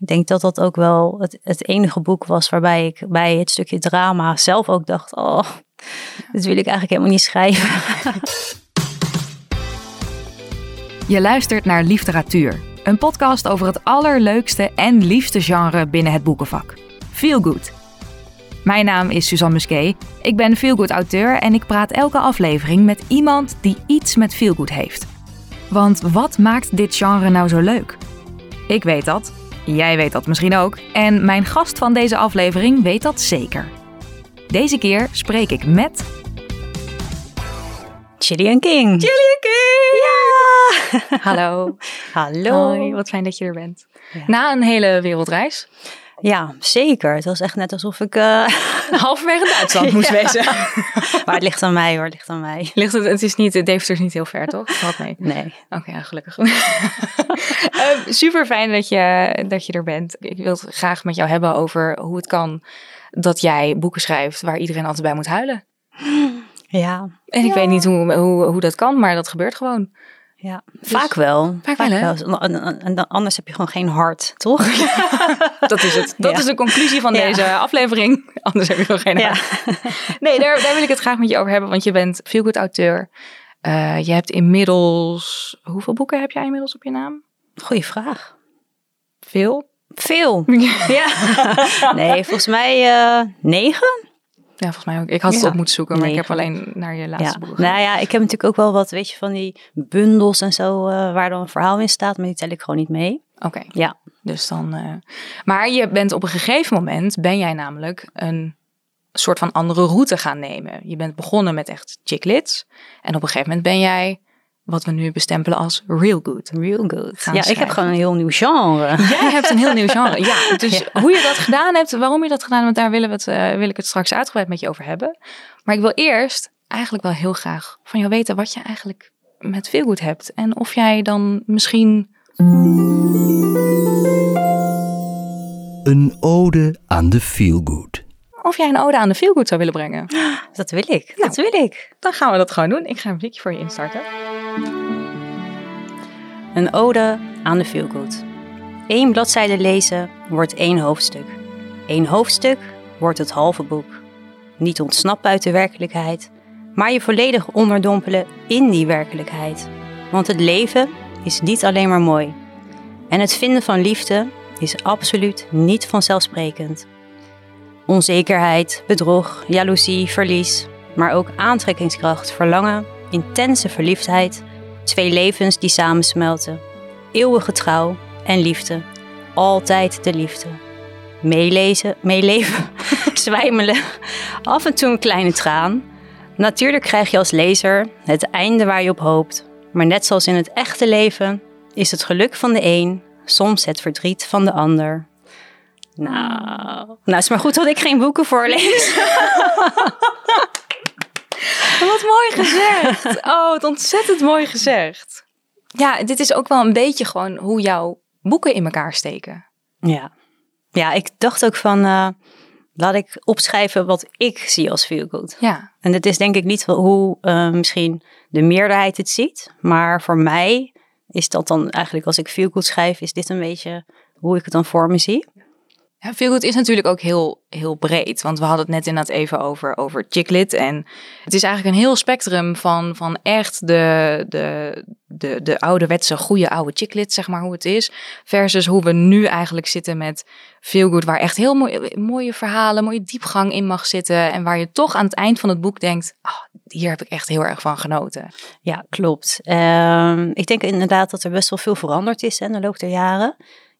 Ik denk dat dat ook wel het, het enige boek was waarbij ik bij het stukje drama zelf ook dacht: oh, dit wil ik eigenlijk helemaal niet schrijven. Je luistert naar Literatuur, een podcast over het allerleukste en liefste genre binnen het boekenvak: Feel Good. Mijn naam is Suzanne Musquet. Ik ben feelgood auteur en ik praat elke aflevering met iemand die iets met feelgood heeft. Want wat maakt dit genre nou zo leuk? Ik weet dat. Jij weet dat misschien ook. En mijn gast van deze aflevering weet dat zeker. Deze keer spreek ik met. Gillian King. Gillian King! Ja! Hallo. Hallo. Hoi, wat fijn dat je er bent. Na een hele wereldreis. Ja, zeker. Het was echt net alsof ik uh... halverwege Duitsland moest Ja. wezen. maar het ligt aan mij hoor, het ligt aan mij. Ligt het, het is niet, Deventer is niet heel ver, toch? Valt mee. Nee. Oké, ja, gelukkig. super fijn dat je, dat je er bent. Ik wil het graag met jou hebben over hoe het kan dat jij boeken schrijft waar iedereen altijd bij moet huilen. Ja, En ik Ja. weet niet hoe, hoe, hoe dat kan, maar dat gebeurt gewoon. Ja. vaak wel. Vaak wel? En- anders heb je gewoon geen hart, toch? Dat is het. Dat Ja. is de conclusie van Ja. deze aflevering. Anders heb je gewoon geen Ja. hart. Nee, daar, daar wil ik het graag met je over hebben, want je bent feelgood auteur. Eh, je hebt inmiddels... Hoeveel boeken heb jij inmiddels op je naam? Goeie vraag. Veel? Veel. Ja. Nee, volgens mij eh, negen. Ja, volgens mij ook. Ik had het Ja. op moeten zoeken, maar ik heb alleen naar je laatste Ja. boek. Nou ja, ik heb natuurlijk ook wel wat, weet je, van die bundels en zo, eh, waar dan een verhaal in staat, maar die tel ik gewoon niet mee. Oké. Ja. Dus dan. eh, Maar je bent op een gegeven moment ben jij namelijk een soort van andere route gaan nemen. Je bent begonnen met echt chicklets. En op een gegeven moment ben jij wat we nu bestempelen als real good. Real good. Gaan ja, ik heb gewoon een heel nieuw genre. Jij hebt een heel nieuw genre. Ja, dus Ja. hoe je dat gedaan hebt, waarom je dat gedaan hebt, daar willen we het, eh, wil ik het straks uitgebreid met je over hebben. Maar ik wil eerst eigenlijk wel heel graag van jou weten wat je eigenlijk met Feelgood hebt. En of jij dan misschien Een ode aan de feelgood. Of jij een ode aan de Feelgood zou willen brengen. Dat wil ik. Nou. Dat wil ik. Dan gaan we dat gewoon doen. Ik ga een muziekje voor je instarten. Een ode aan de feelgood. Eén bladzijde lezen wordt één hoofdstuk. Eén hoofdstuk wordt het halve boek. Niet ontsnappen uit de werkelijkheid, maar je volledig onderdompelen in die werkelijkheid. Want het leven is niet alleen maar mooi. En het vinden van liefde is absoluut niet vanzelfsprekend. Onzekerheid, bedrog, jaloezie, verlies, maar ook aantrekkingskracht, verlangen, intense verliefdheid, twee levens die samensmelten, eeuwige trouw en liefde, altijd de liefde. Meelezen, meeleven, zwijmelen, af en toe een kleine traan. Natuurlijk krijg je als lezer het einde waar je op hoopt, maar net zoals in het echte leven is het geluk van de een soms het verdriet van de ander. Nou, nou is maar goed dat ik geen boeken voorlees. Wat mooi gezegd. Oh, wat ontzettend mooi gezegd. Ja, dit is ook wel een beetje gewoon hoe jouw boeken in elkaar steken. Ja. Ja, ik dacht ook van, eh, laat ik opschrijven wat ik zie als feel good. Ja, En het is denk ik niet hoe eh, misschien de meerderheid het ziet, maar voor mij is dat dan eigenlijk als ik feel good schrijf, is dit een beetje hoe ik het dan voor me zie. Ja, is natuurlijk ook heel, heel breed. Want we hadden het net inderdaad even over, over chicklit. En het is eigenlijk een heel spectrum van, van echt de, de, de, de ouderwetse, goede oude chicklit, zeg maar hoe het is. Versus hoe we nu eigenlijk zitten met Feelgood. Waar echt heel mooie, mooie verhalen, mooie diepgang in mag zitten. En waar je toch aan het eind van het boek denkt, ah, hier heb ik echt heel erg van genoten. Ja, klopt. Ehm, ik denk inderdaad dat er best wel veel veranderd is hè, in de loop der jaren.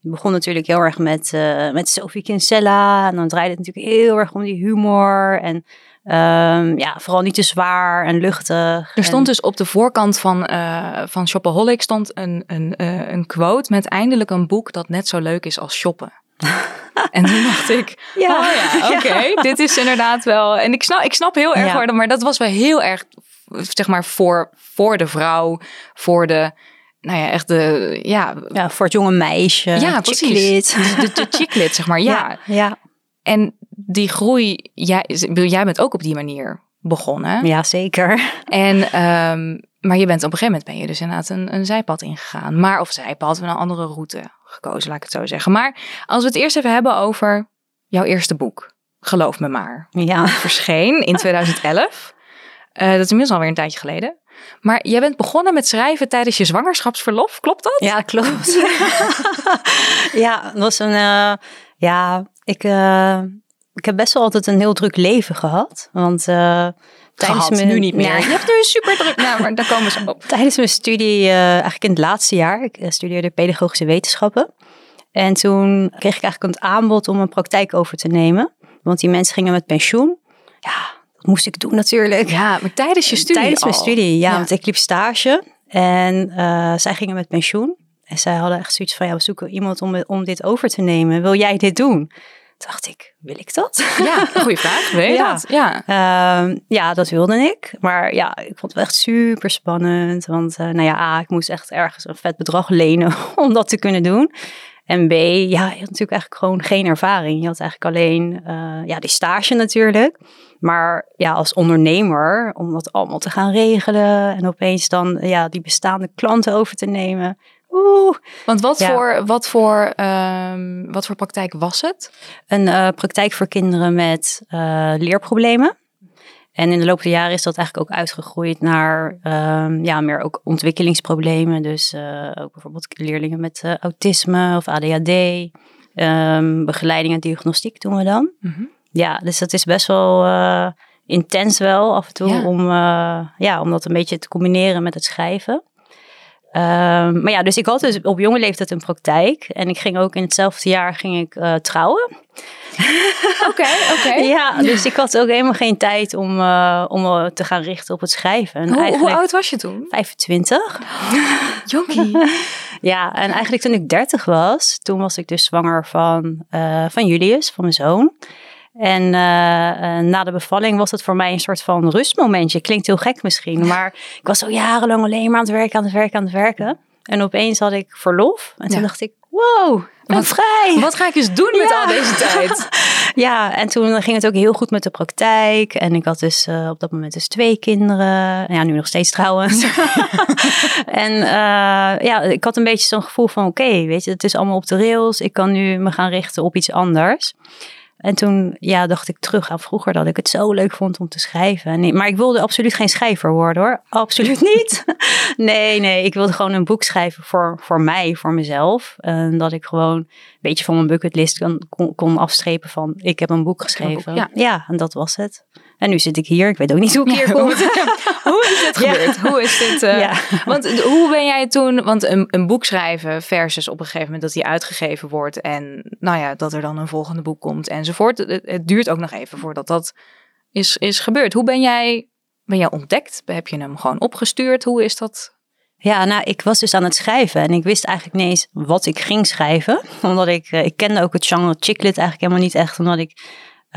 Je begon natuurlijk heel erg met, eh, met Sophie Kinsella. En dan draaide het natuurlijk heel erg om die humor. En ehm, ja, vooral niet te zwaar en luchtig. Er stond dus op de voorkant van, eh van Shopaholic stond een, een, eh, een quote met eindelijk een boek dat net zo leuk is als shoppen. en toen dacht ik, Ja. oh ja, oké, dit is inderdaad wel... En ik snap, ik snap heel erg, Ja. maar dat was wel heel erg, zeg maar, voor, voor de vrouw, voor de, nou ja, echt de, ja, Ja, voor het jonge meisje. ja precies. De, de, chicklit, zeg maar, ja. ja, ja. En die groei, jij, jij bent ook op die manier begonnen. Ja, zeker. En, ehm, maar je bent op een gegeven moment ben je dus inderdaad een, een zijpad ingegaan. Maar, of zijpad, een andere route gekozen, laat ik het zo zeggen. Maar als we het eerst even hebben over jouw eerste boek. Geloof me maar. Ja. Verscheen in 2011. Uh, dat is inmiddels alweer een tijdje geleden. Maar jij bent begonnen met schrijven tijdens je zwangerschapsverlof, klopt dat? Ja, klopt. ja, dat was een. Uh, ja, ik, uh, ik heb best wel altijd een heel druk leven gehad. Want uh, tijdens mijn. Nu niet meer. Ja. Je hebt nu een super druk. nou, maar daar komen ze op. Tijdens mijn studie, eigenlijk in het laatste jaar, ik studeerde pedagogische wetenschappen. En toen kreeg ik eigenlijk het aanbod om een praktijk over te nemen. Want die mensen gingen met pensioen. Ja, moest ik doen natuurlijk. Ja, maar tijdens je studie Tijdens mijn studie, ja, Want ik liep stage en uh, zij gingen met pensioen. En zij hadden echt zoiets van, ja, we zoeken iemand om, om dit over te nemen. Wil jij dit doen? Dacht ik, wil ik dat? Ja, goede vraag. Wil je ja. dat? Ja. Uh, ja, dat wilde ik. Maar ja, ik vond het echt super spannend. Want uh, nou ja, A, ik moest echt ergens een vet bedrag lenen om dat te kunnen doen. En B, ja, je had natuurlijk eigenlijk gewoon geen ervaring. Je had eigenlijk alleen uh, ja, die stage natuurlijk. Maar ja, als ondernemer, om dat allemaal te gaan regelen en opeens dan ja, die bestaande klanten over te nemen. Oeh. Want wat, voor, wat, voor, um, wat voor praktijk was het? Een uh, praktijk voor kinderen met uh, leerproblemen. En in de loop der jaren is dat eigenlijk ook uitgegroeid naar um, ja, meer ook ontwikkelingsproblemen. Dus uh, ook bijvoorbeeld leerlingen met autisme of ADHD. Um, ehm, begeleiding en diagnostiek doen we dan. Mm -hmm. Ja, dus dat is best wel uh, intens wel af en toe om, uh, ja, om dat een beetje te combineren met het schrijven. Um, maar ja, dus ik had dus op jonge leeftijd een praktijk. En ik ging ook in hetzelfde jaar ging ik uh, trouwen. Oké, oké. Ja, dus ik had ook helemaal geen tijd om, uh, om te gaan richten op het schrijven. En hoe, hoe oud was je toen? 25. Jonkie. ja, en eigenlijk toen ik 30 was, toen was ik dus zwanger van, uh, van Julius, van mijn zoon. En uh, uh, na de bevalling was het voor mij een soort van rustmomentje. Klinkt heel gek misschien, maar ik was zo jarenlang alleen maar aan het werken, aan het werken, aan het werken. En opeens had ik verlof. En toen dacht ik, wow, wat vrij. Wat ga ik eens doen met al deze tijd? ja, en toen ging het ook heel goed met de praktijk. En ik had dus uh, op dat moment dus twee kinderen. Ja, nu nog steeds trouwens. en ja, ik had een beetje zo'n gevoel van, oké, weet je, het is allemaal op de rails. Ik kan nu me gaan richten op iets anders. En toen ja, dacht ik terug aan vroeger dat ik het zo leuk vond om te schrijven. Nee, maar ik wilde absoluut geen schrijver worden hoor. Absoluut niet. nee, nee. Ik wilde gewoon een boek schrijven voor, voor mij, voor mezelf. En dat ik gewoon een beetje van mijn bucketlist kon, kon afstrepen van ik heb een boek geschreven. ja. ja, en dat was het. En nu zit ik hier. Ik weet ook niet hoe ik hier kom. hoe is dit gebeurd? Hoe is dit? Uh, Want hoe ben jij toen? Want een, een boek schrijven versus op een gegeven moment dat die uitgegeven wordt en nou ja, dat er dan een volgende boek komt enzovoort. Het, het duurt ook nog even voordat dat is, is gebeurd. Hoe ben jij, ben jij ontdekt? Heb je hem gewoon opgestuurd? Hoe is dat? Ja, nou, ik was dus aan het schrijven en ik wist eigenlijk niet eens wat ik ging schrijven. Omdat ik, eh, ik kende ook het genre chicklit eigenlijk helemaal niet echt, omdat ik...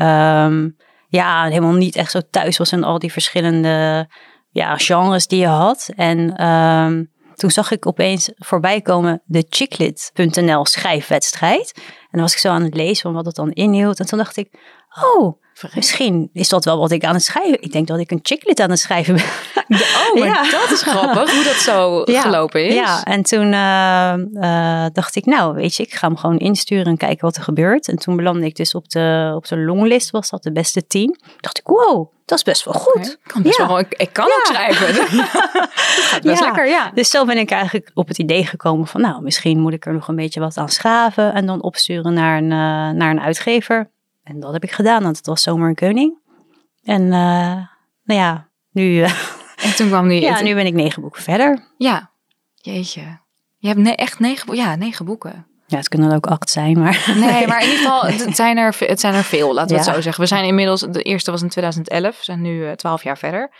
Um, ja, helemaal niet echt zo thuis was in al die verschillende ja, genres die je had. En um, toen zag ik opeens voorbij komen de chicklit.nl schrijfwedstrijd. En dan was ik zo aan het lezen van wat het dan inhield. En toen dacht ik, oh, Misschien is dat wel wat ik aan het schrijven. Ik denk dat ik een chicklit aan het schrijven ben. Oh, maar ja. dat is grappig hoe dat zo gelopen is. Ja, en toen uh, uh, dacht ik, nou weet je, ik ga hem gewoon insturen en kijken wat er gebeurt. En toen belandde ik dus op de, op de longlist, was dat de beste tien. dacht ik, wow, dat is best wel goed. Okay. Kan best wel, ik, ik kan ook schrijven. dat gaat best lekker, ja. Dus zo ben ik eigenlijk op het idee gekomen van, nou, misschien moet ik er nog een beetje wat aan schaven en dan opsturen naar een, uh, naar een uitgever. En dat heb ik gedaan, want het was zomer een koning. En uh, nou ja, nu... Uh, en toen kwam nu... ja, nu ben ik negen boeken verder. Ja, jeetje. Je hebt ne echt negen, ja, negen boeken. Ja, het kunnen er ook acht zijn, maar... Nee, maar in ieder geval, het zijn er, het zijn er veel, laten we het zo zeggen. We zijn inmiddels, de eerste was in 2011, we zijn nu eh, twaalf jaar verder.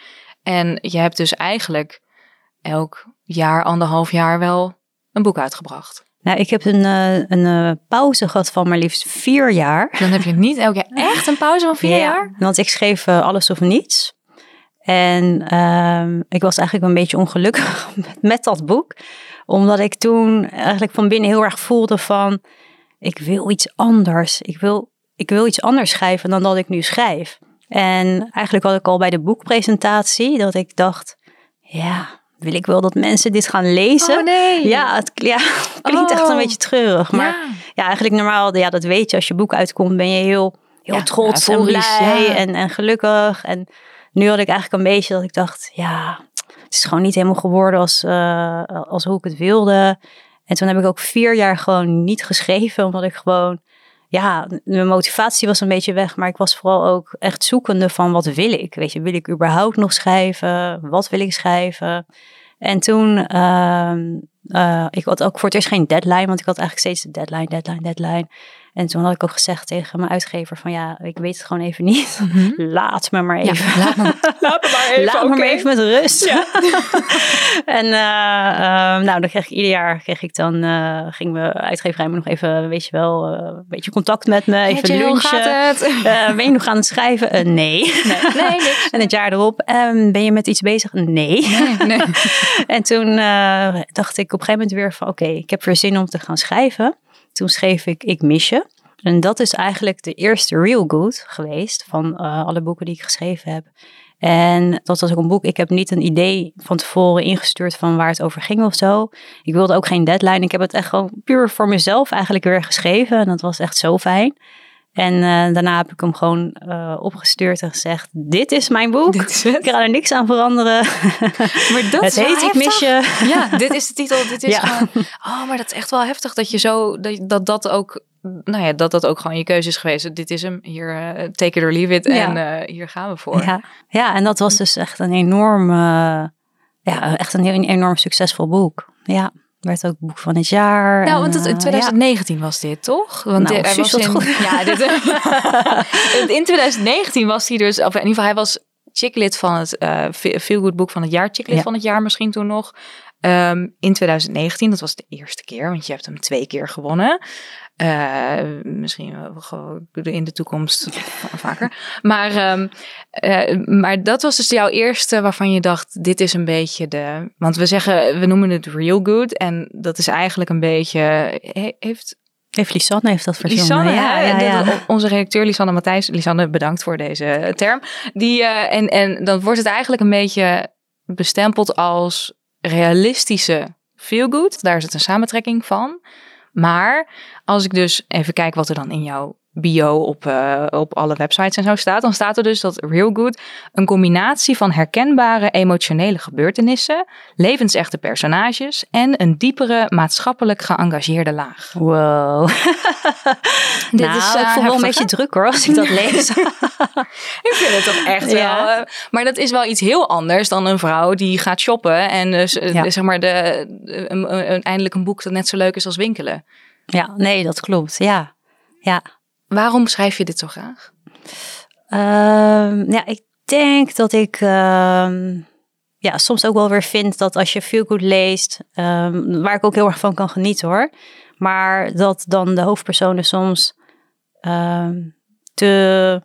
En je hebt dus eigenlijk elk jaar, anderhalf jaar wel een boek uitgebracht. Nou, ik heb een, uh, een uh, pauze gehad van maar liefst vier jaar. Dan heb je niet elke jaar echt een pauze van vier ja, jaar? Want ik schreef uh, alles of niets. En ehm, ik was eigenlijk een beetje ongelukkig met, met, dat boek. Omdat ik toen eigenlijk van binnen heel erg voelde van... Ik wil iets anders. Ik wil, ik wil iets anders schrijven dan dat ik nu schrijf. En eigenlijk had ik al bij de boekpresentatie dat ik dacht... Ja, wil ik wel dat mensen dit gaan lezen? Oh nee. Ja, het ja, klinkt echt een Oh. beetje treurig. Maar Ja. ja, eigenlijk normaal, ja, dat weet je. Als je boek uitkomt, ben je heel, heel Ja, trots en blij ja. en, en gelukkig. En nu had ik eigenlijk een beetje dat ik dacht, ja, het is gewoon niet helemaal geworden als, eh, als hoe ik het wilde. En toen heb ik ook vier jaar gewoon niet geschreven, omdat ik gewoon, ja, mijn motivatie was een beetje weg. Maar ik was vooral ook echt zoekende van wat wil ik? Weet je, wil ik überhaupt nog schrijven? Wat wil ik schrijven? En toen, ehm, eh, ik had ook voor het eerst geen deadline, want ik had eigenlijk steeds de deadline, deadline, deadline. En toen had ik ook gezegd tegen mijn uitgever van ja, ik weet het gewoon even niet. Laat me maar Ja, even. laat me, laat me maar even. Laat me maar even met rust. en eh, ehm, nou, dan kreeg ik ieder jaar kreeg ik dan uh, ging mijn uitgeverij me nog even, weet je wel, uh, een beetje contact met me, even hoe lunchen. ben je nog aan het schrijven? Nee. Nee, nee en het jaar erop, um, ben je met iets bezig? Nee. Nee, nee. en toen dacht ik op een gegeven moment weer van, oké, ik heb weer zin om te gaan schrijven. Toen schreef ik Ik mis je. En dat is eigenlijk de eerste real good geweest van uh, alle boeken die ik geschreven heb. En dat was ook een boek. Ik heb niet een idee van tevoren ingestuurd van waar het over ging of zo. Ik wilde ook geen deadline. Ik heb het echt gewoon puur voor mezelf eigenlijk weer geschreven. En dat was echt zo fijn. En uh, daarna heb ik hem gewoon uh, opgestuurd en gezegd: Dit is mijn boek. Is. Ik ga er niks aan veranderen. Maar dat het is heet Ik mis je. Ja, dit is de titel. Dit is Ja. gewoon. Oh, maar dat is echt wel heftig dat je zo. Dat dat, dat ook. Nou ja, dat dat ook gewoon je keuze is geweest. Dit is hem. Hier, uh, take it or leave it. Ja. En hier gaan we voor. Ja. ja, en dat was dus echt een enorm, ja, echt een, een enorm succesvol boek. Ja, werd ook boek van het jaar. Nou, en, want het, in 2019 ja. was dit, toch? Want nou, hij was in, ja, dit, in 2019 was hij dus, of in ieder geval, hij was chicklid van het uh, Feel Good Boek van het jaar, chicklid ja. van het jaar misschien toen nog. Um, in 2019, dat was de eerste keer, want je hebt hem twee keer gewonnen. Uh, misschien in de toekomst vaker. Maar, um, uh, maar dat was dus jouw eerste waarvan je dacht, dit is een beetje de... Want we zeggen, we noemen het real good. En dat is eigenlijk een beetje... Heeft, heeft Lisanne heeft dat verzonnen. Lisanne, ja, ja, ja. Onze redacteur Lisanne Matthijs. Lisanne, bedankt voor deze term. Die, uh, en, en dan wordt het eigenlijk een beetje bestempeld als realistische feel good. Daar is het een samentrekking van. Maar als ik dus even kijk wat er dan in jouw bio op, uh, op alle websites en zo staat, dan staat er dus dat Real Good een combinatie van herkenbare emotionele gebeurtenissen, levensechte personages en een diepere maatschappelijk geëngageerde laag. Wow. Dit nou, is uh, wel een beetje druk hoor als ik dat lees. ik vind het toch echt ja. wel. Uh, maar dat is wel iets heel anders dan een vrouw die gaat shoppen en dus ja. zeg maar de, een, eindelijk een boek dat net zo leuk is als winkelen. Ja, nee, dat klopt. Ja, ja. Waarom schrijf je dit zo graag? Uh, ja, ik denk dat ik uh, ja, soms ook wel weer vind dat als je veel goed leest, uh, waar ik ook heel erg van kan genieten hoor, maar dat dan de hoofdpersonen soms ehm, te,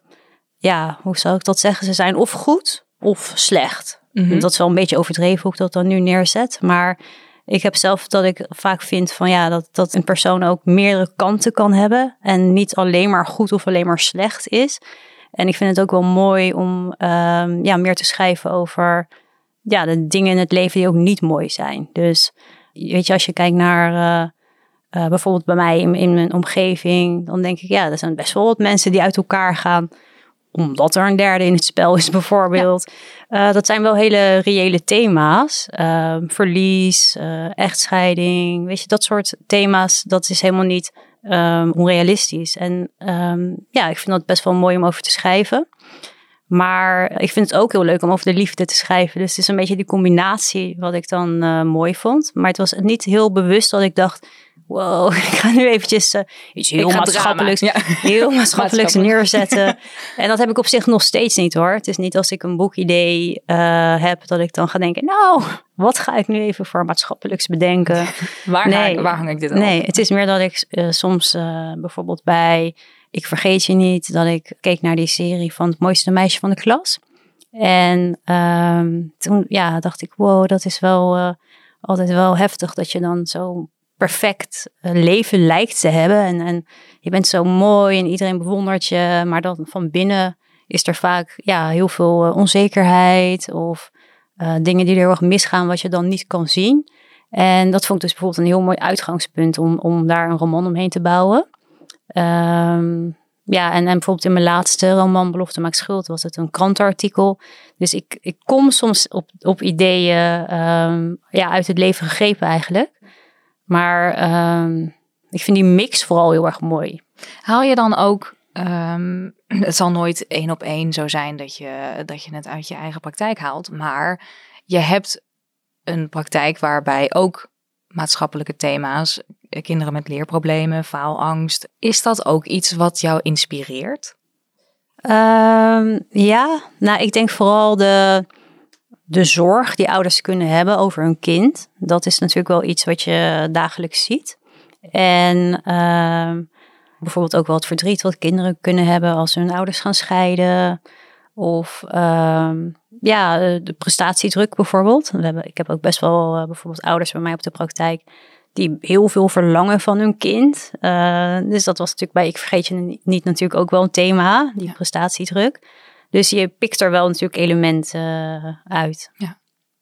ja, hoe zou ik dat zeggen, ze zijn of goed of slecht. Mhm. Dat is wel een beetje overdreven hoe ik dat dan nu neerzet, maar ik heb zelf dat ik vaak vind van ja, dat, dat een persoon ook meerdere kanten kan hebben. En niet alleen maar goed of alleen maar slecht is. En ik vind het ook wel mooi om um, ja, meer te schrijven over ja, de dingen in het leven die ook niet mooi zijn. Dus weet je, als je kijkt naar uh, uh, bijvoorbeeld bij mij in, in mijn omgeving, dan denk ik ja, er zijn best wel wat mensen die uit elkaar gaan omdat er een derde in het spel is, bijvoorbeeld. Ja. Uh, dat zijn wel hele reële thema's. Uh, verlies, uh, echtscheiding, weet je, dat soort thema's, dat is helemaal niet um, onrealistisch. En um, ja, ik vind dat best wel mooi om over te schrijven. Maar ik vind het ook heel leuk om over de liefde te schrijven. Dus het is een beetje die combinatie wat ik dan uh, mooi vond. Maar het was niet heel bewust dat ik dacht... wow, ik ga nu eventjes uh, iets heel maatschappelijks, ja. heel maatschappelijks neerzetten. en dat heb ik op zich nog steeds niet hoor. Het is niet als ik een boekidee uh, heb dat ik dan ga denken... nou, wat ga ik nu even voor maatschappelijks bedenken? waar, nee, hang, waar hang ik dit aan Nee, het is meer dat ik uh, soms bijvoorbeeld bij... Ik vergeet je niet dat ik keek naar die serie van het mooiste meisje van de klas. En um, toen ja, dacht ik, wow, dat is wel altijd wel heftig dat je dan zo perfect uh, leven lijkt te hebben. En, en je bent zo mooi en iedereen bewondert je, maar dan van binnen is er vaak ja, heel veel uh, onzekerheid of eh, dingen die er heel erg misgaan, wat je dan niet kan zien. En dat vond ik dus bijvoorbeeld een heel mooi uitgangspunt om, om daar een roman omheen te bouwen. Ehm, ja, en, en bijvoorbeeld in mijn laatste roman Belofte maakt schuld was het een krantenartikel. Dus ik, ik kom soms op, op ideeën ehm, ja, uit het leven gegrepen eigenlijk. Maar ehm, ik vind die mix vooral heel erg mooi. Haal je dan ook, ehm, het zal nooit één op één zo zijn dat je, dat je het uit je eigen praktijk haalt, maar je hebt een praktijk waarbij ook maatschappelijke thema's, eh, kinderen met leerproblemen, faalangst, is dat ook iets wat jou inspireert? Ehm, ja, nou ik denk vooral de, de zorg die ouders kunnen hebben over hun kind. Dat is natuurlijk wel iets wat je dagelijks ziet. En ehm, bijvoorbeeld ook wel het verdriet wat kinderen kunnen hebben als hun ouders gaan scheiden. Of ehm, ja, de prestatiedruk bijvoorbeeld. We hebben, ik heb ook best wel uh, bijvoorbeeld ouders bij mij op de praktijk die heel veel verlangen van hun kind. Uh, dus dat was natuurlijk bij Ik Vergeet Je Niet natuurlijk ook wel een thema, die prestatiedruk. Dus je pikt er wel natuurlijk elementen uh, uit. Ja.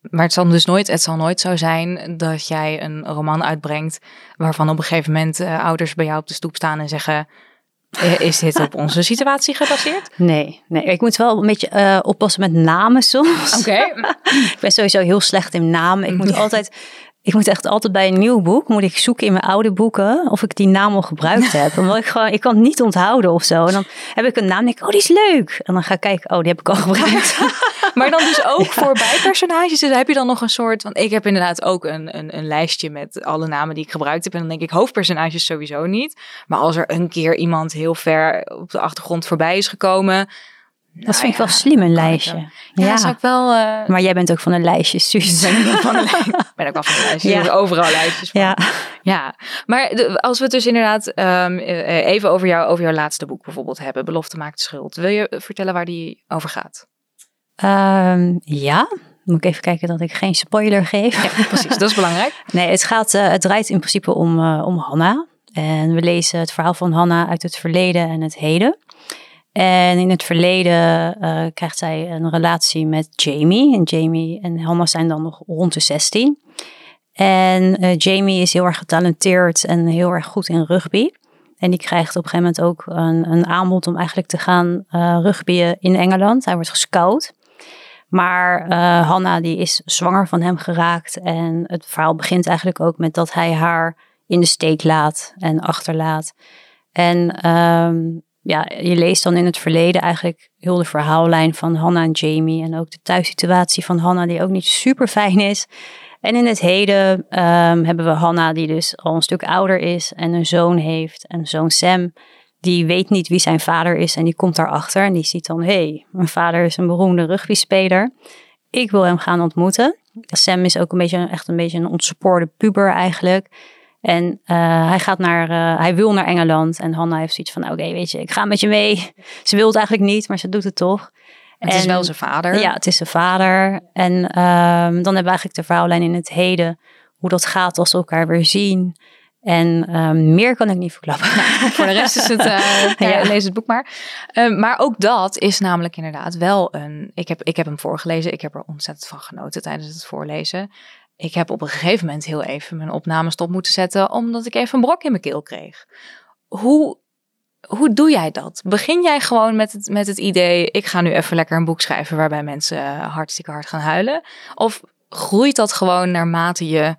Maar het zal dus nooit, het zal nooit zo zijn dat jij een roman uitbrengt waarvan op een gegeven moment uh, ouders bij jou op de stoep staan en zeggen: eh, Is dit op onze situatie gebaseerd? Nee, nee. Ik moet wel een beetje uh, oppassen met namen soms. Oké. ik ben sowieso heel slecht in namen. Ik moet altijd ik moet echt altijd bij een nieuw boek, moet ik zoeken in mijn oude boeken of ik die naam al gebruikt heb. Omdat ik gewoon, ik kan het niet onthouden of zo. En dan heb ik een naam en denk ik, oh die is leuk. En dan ga ik kijken, oh die heb ik al gebruikt. maar dan dus ook voor bijpersonages, dus heb je dan nog een soort, want ik heb inderdaad ook een, een, een lijstje met alle namen die ik gebruikt heb. En dan denk ik, hoofdpersonages sowieso niet. Maar als er een keer iemand heel ver op de achtergrond voorbij is gekomen, dat vind ik wel slim, een lijstje. Ja, ja. zou ik wel... Uh... Maar jij bent ook van de lijstjes, Suus. Ik ben, van de ben ook wel van de lijstjes. Ja. Overal lijstjes van. Ja. ja. Maar als we het dus inderdaad um, even over, jou, over jouw laatste boek bijvoorbeeld hebben. Belofte maakt schuld. Wil je vertellen waar die over gaat? Um, ja. Moet ik even kijken dat ik geen spoiler geef. Ja, precies, dat is belangrijk. nee, het, gaat, uh, het draait in principe om, uh, om Hanna. En we lezen het verhaal van Hanna uit het verleden en het heden. En in het verleden uh, krijgt zij een relatie met Jamie. En Jamie en Hannah zijn dan nog rond de 16. En uh, Jamie is heel erg getalenteerd en heel erg goed in rugby. En die krijgt op een gegeven moment ook een, een aanbod om eigenlijk te gaan uh, rugbyen in Engeland. Hij wordt gescout. Maar uh, Hanna die is zwanger van hem geraakt. En het verhaal begint eigenlijk ook met dat hij haar in de steek laat en achterlaat. En um, ja, je leest dan in het verleden eigenlijk heel de verhaallijn van Hanna en Jamie. En ook de thuissituatie van Hanna, die ook niet super fijn is. En in het heden um, hebben we Hanna, die dus al een stuk ouder is en een zoon heeft. En zoon Sam, die weet niet wie zijn vader is en die komt daarachter. En die ziet dan, hé, hey, mijn vader is een beroemde rugbyspeler. Ik wil hem gaan ontmoeten. Sam is ook een beetje, echt een beetje een ontspoorde puber eigenlijk. En uh, hij gaat naar, uh, hij wil naar Engeland. En Hanna heeft zoiets van, oké, weet je, ik ga met je mee. Ze wil het eigenlijk niet, maar ze doet het toch. Het en, is wel zijn vader. Ja, het is zijn vader. En um, dan hebben we eigenlijk de verhaallijn in het heden. Hoe dat gaat als ze elkaar weer zien. En um, meer kan ik niet verklappen. Nou, voor de rest is het, uh, ja, lees het boek maar. Um, maar ook dat is namelijk inderdaad wel een... Ik heb, ik heb hem voorgelezen. Ik heb er ontzettend van genoten tijdens het voorlezen. Ik heb op een gegeven moment heel even mijn opname stop moeten zetten, omdat ik even een brok in mijn keel kreeg. Hoe, hoe doe jij dat? Begin jij gewoon met het, met het idee, ik ga nu even lekker een boek schrijven waarbij mensen hartstikke hard gaan huilen? Of groeit dat gewoon naarmate je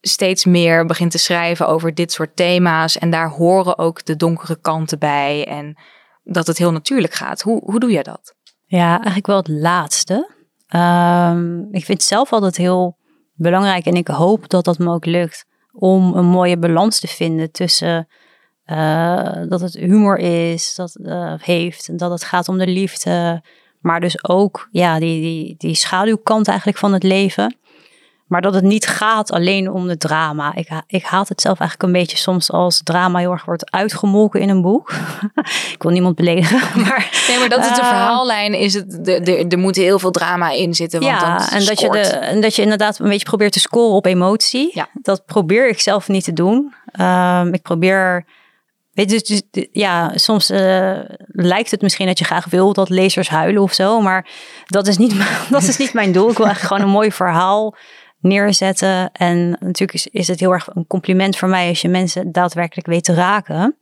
steeds meer begint te schrijven over dit soort thema's en daar horen ook de donkere kanten bij en dat het heel natuurlijk gaat? Hoe, hoe doe je dat? Ja, eigenlijk wel het laatste. Um, ik vind zelf altijd heel belangrijk en ik hoop dat dat me ook lukt om een mooie balans te vinden tussen uh, dat het humor is, dat uh, heeft en dat het gaat om de liefde, maar dus ook ja, die, die, die schaduwkant eigenlijk van het leven. Maar dat het niet gaat alleen om de drama. Ik, ik haat het zelf eigenlijk een beetje soms als drama heel erg wordt uitgemolken in een boek. ik wil niemand beledigen. Maar, nee, maar dat het de uh, verhaallijn is. Het, de, de, er moet heel veel drama in zitten. Want ja, en dat, je de, en dat je inderdaad een beetje probeert te scoren op emotie. Ja. Dat probeer ik zelf niet te doen. Um, ik probeer Weet je, dus, dus, ja, soms uh, lijkt het misschien dat je graag wil dat lezers huilen of zo, maar dat is niet, dat is niet mijn doel. Ik wil eigenlijk gewoon een mooi verhaal neerzetten. En natuurlijk is, is het heel erg een compliment voor mij als je mensen daadwerkelijk weet te raken.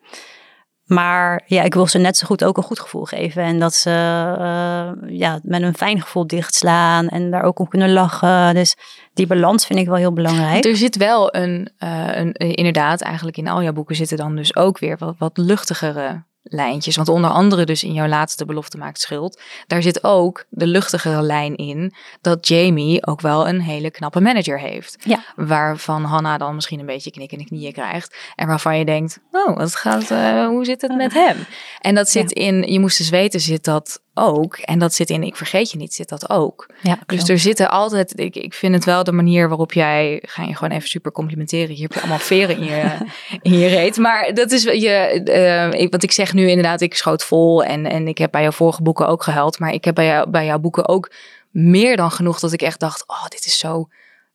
Maar ja, ik wil ze net zo goed ook een goed gevoel geven. En dat ze uh, ja, met een fijn gevoel dichtslaan en daar ook om kunnen lachen. Dus die balans vind ik wel heel belangrijk. Er zit wel een, uh, een inderdaad, eigenlijk in al jouw boeken zitten dan dus ook weer wat, wat luchtigere lijntjes. Want onder andere dus in jouw laatste belofte maakt schuld. Daar zit ook de luchtigere lijn in dat Jamie ook wel een hele knappe manager heeft. Ja. Waarvan Hannah dan misschien een beetje knikken in de knieën krijgt. En waarvan je denkt, oh, wat gaat, uh, hoe zit het met hem? En dat zit in, je moest dus weten, zit dat ook. En dat zit in Ik Vergeet Je Niet, zit dat ook. Ja, dus er zitten altijd, ik, ik vind het wel de manier waarop jij, ga je gewoon even super complimenteren. Hier heb je allemaal veren in je, in je reet. Maar dat is, je, uh, ik, want ik zeg nu inderdaad, ik schoot vol en, en ik heb bij jouw vorige boeken ook gehuild. Maar ik heb bij, jou, bij jouw boeken ook meer dan genoeg dat ik echt dacht, oh, dit is zo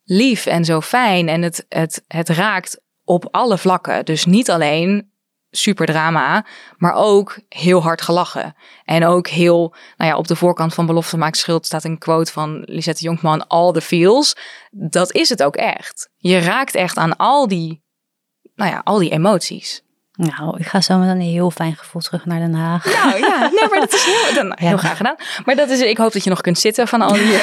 lief en zo fijn. En het, het, het raakt op alle vlakken. Dus niet alleen super drama, maar ook heel hard gelachen. En ook heel, nou ja, op de voorkant van Belofte maakt schuld staat een quote van Lisette Jonkman, all the feels. Dat is het ook echt. Je raakt echt aan al die, nou ja, al die emoties. Nou, ik ga zo met een heel fijn gevoel terug naar Den Haag. Nou ja, nee, maar dat is heel, dan, heel graag gedaan. Maar dat is, ik hoop dat je nog kunt zitten van al die.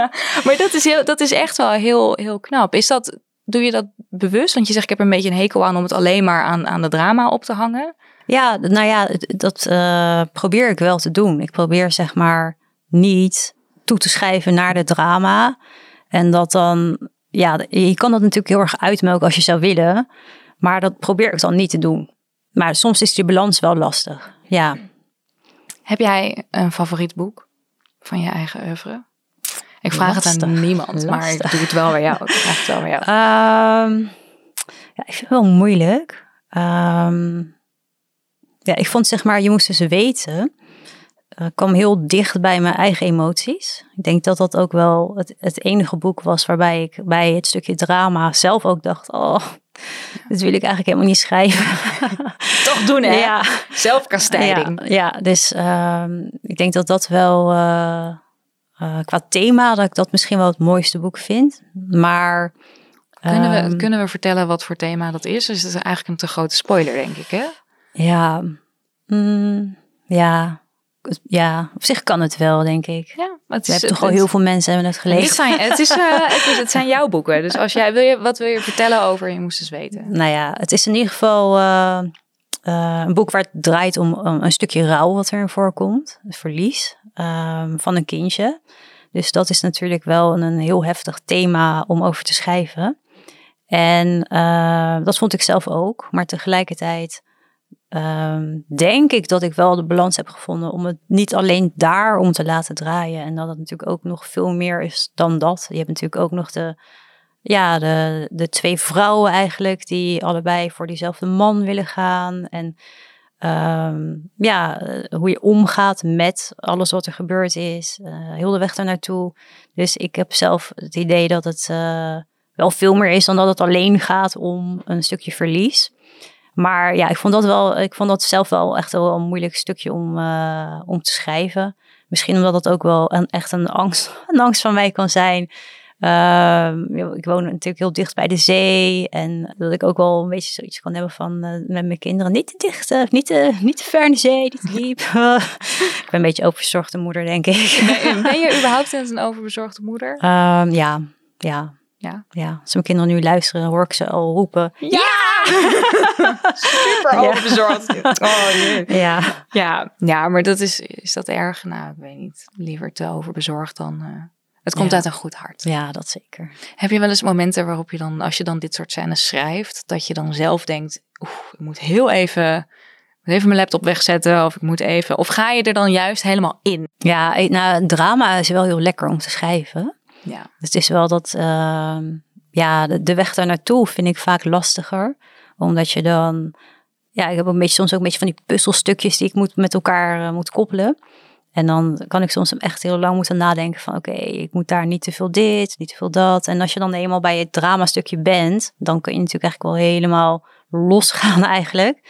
maar dat is, heel, dat is echt wel heel, heel knap. Is dat, Doe je dat bewust? Want je zegt, ik heb een beetje een hekel aan om het alleen maar aan, aan de drama op te hangen. Ja, nou ja, dat uh, probeer ik wel te doen. Ik probeer zeg maar niet toe te schrijven naar de drama. En dat dan, ja, je kan dat natuurlijk heel erg uitmelken als je zou willen. Maar dat probeer ik dan niet te doen. Maar soms is die balans wel lastig. Ja. Heb jij een favoriet boek van je eigen oeuvre? Ik vraag het aan niemand, maar ik doe het wel bij jou. Ik vraag het wel bij jou. Um, ja, ik vind het wel moeilijk. Um, ja, ik vond zeg maar, je moest dus weten. Uh, kwam heel dicht bij mijn eigen emoties. Ik denk dat dat ook wel het, het enige boek was waarbij ik bij het stukje drama zelf ook dacht: Oh, dit wil ik eigenlijk helemaal niet schrijven. Toch doen, hè? Ja. Zelfkastijding. Ja, ja dus um, ik denk dat dat wel. Uh, uh, qua thema dat ik dat misschien wel het mooiste boek vind. Maar. Kunnen we, um, kunnen we vertellen wat voor thema dat is? Dus het is eigenlijk een te grote spoiler, denk ik, hè? Ja. Mm, ja. Ja, op zich kan het wel, denk ik. Ja, maar het is, hebben toch al heel veel mensen hebben het gelezen. Het zijn, het, is, uh, het, is, het zijn jouw boeken. Dus als jij wil je, wat wil je vertellen over Je moest eens weten? Nou ja, het is in ieder geval uh, uh, een boek waar het draait om, een stukje rouw wat erin voorkomt. Verlies um, van een kindje. Dus dat is natuurlijk wel een, heel heftig thema om over te schrijven. En dat vond ik zelf ook. Maar tegelijkertijd um, denk ik dat ik wel de balans heb gevonden om het niet alleen daar om te laten draaien. En dat het natuurlijk ook nog veel meer is dan dat. Je hebt natuurlijk ook nog de, ja, de, de twee vrouwen eigenlijk die allebei voor diezelfde man willen gaan. En um, ja, hoe je omgaat met alles wat er gebeurd is. Uh, heel de weg daar naartoe. Dus ik heb zelf het idee dat het uh, wel veel meer is dan dat het alleen gaat om een stukje verlies. Maar ja, ik vond dat wel, ik vond dat zelf wel echt wel een moeilijk stukje om, om te schrijven. Misschien omdat het ook wel een, echt een angst, een angst van mij kan zijn. Uh, ik woon natuurlijk heel dicht bij de zee. En dat ik ook wel een beetje zoiets kan hebben van uh, met mijn kinderen. Niet te dicht, uh, niet, te, niet te ver in de zee, niet te diep. ik ben een beetje overbezorgde moeder, denk ik. ben, ben je überhaupt een overbezorgde moeder? Um, ja, ja. Ja. ja. Als mijn kinderen nu luisteren, hoor ik ze al roepen. Ja! Super overbezorgd. Oh, jee. Ja. ja. Ja, maar dat is, is dat erg? Nou, ik weet niet. Liever te overbezorgd dan... Uh, het komt ja. uit een goed hart. Ja, dat zeker. Heb je wel eens momenten waarop je dan, als je dan dit soort scènes schrijft, dat je dan zelf denkt, oeh, ik moet heel even, even mijn laptop wegzetten of ik moet even, of ga je er dan juist helemaal in? Ja, nou, drama is wel heel lekker om te schrijven. Ja. Het is wel dat, uh, ja, de, de weg daar naartoe vind ik vaak lastiger, omdat je dan, ja, ik heb een beetje soms ook een beetje van die puzzelstukjes die ik moet met elkaar uh, moet koppelen. En dan kan ik soms echt heel lang moeten nadenken van oké, okay, ik moet daar niet te veel dit, niet te veel dat. En als je dan eenmaal bij het drama stukje bent, dan kun je natuurlijk eigenlijk wel helemaal losgaan eigenlijk.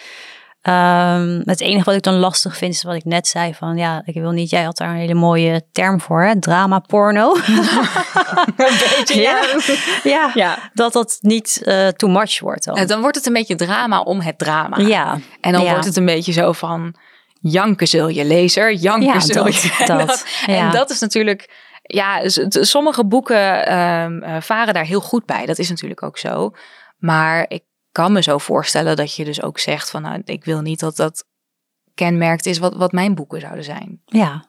Ehm, het enige wat ik dan lastig vind is wat ik net zei van ja, ik wil niet, jij had daar een hele mooie term voor, hè? drama porno. een beetje, ja. ja. ja. dat dat niet uh, too much wordt dan. dan wordt het een beetje drama om het drama. Ja. En dan wordt het een beetje zo van janken zul je lezer, janken ja, zul dat, je. Dat, en, dat, en dat is natuurlijk ja, sommige boeken um, varen daar heel goed bij. Dat is natuurlijk ook zo. Maar ik kan me zo voorstellen dat je dus ook zegt van nou, ik wil niet dat dat kenmerkt is wat, wat mijn boeken zouden zijn. Ja.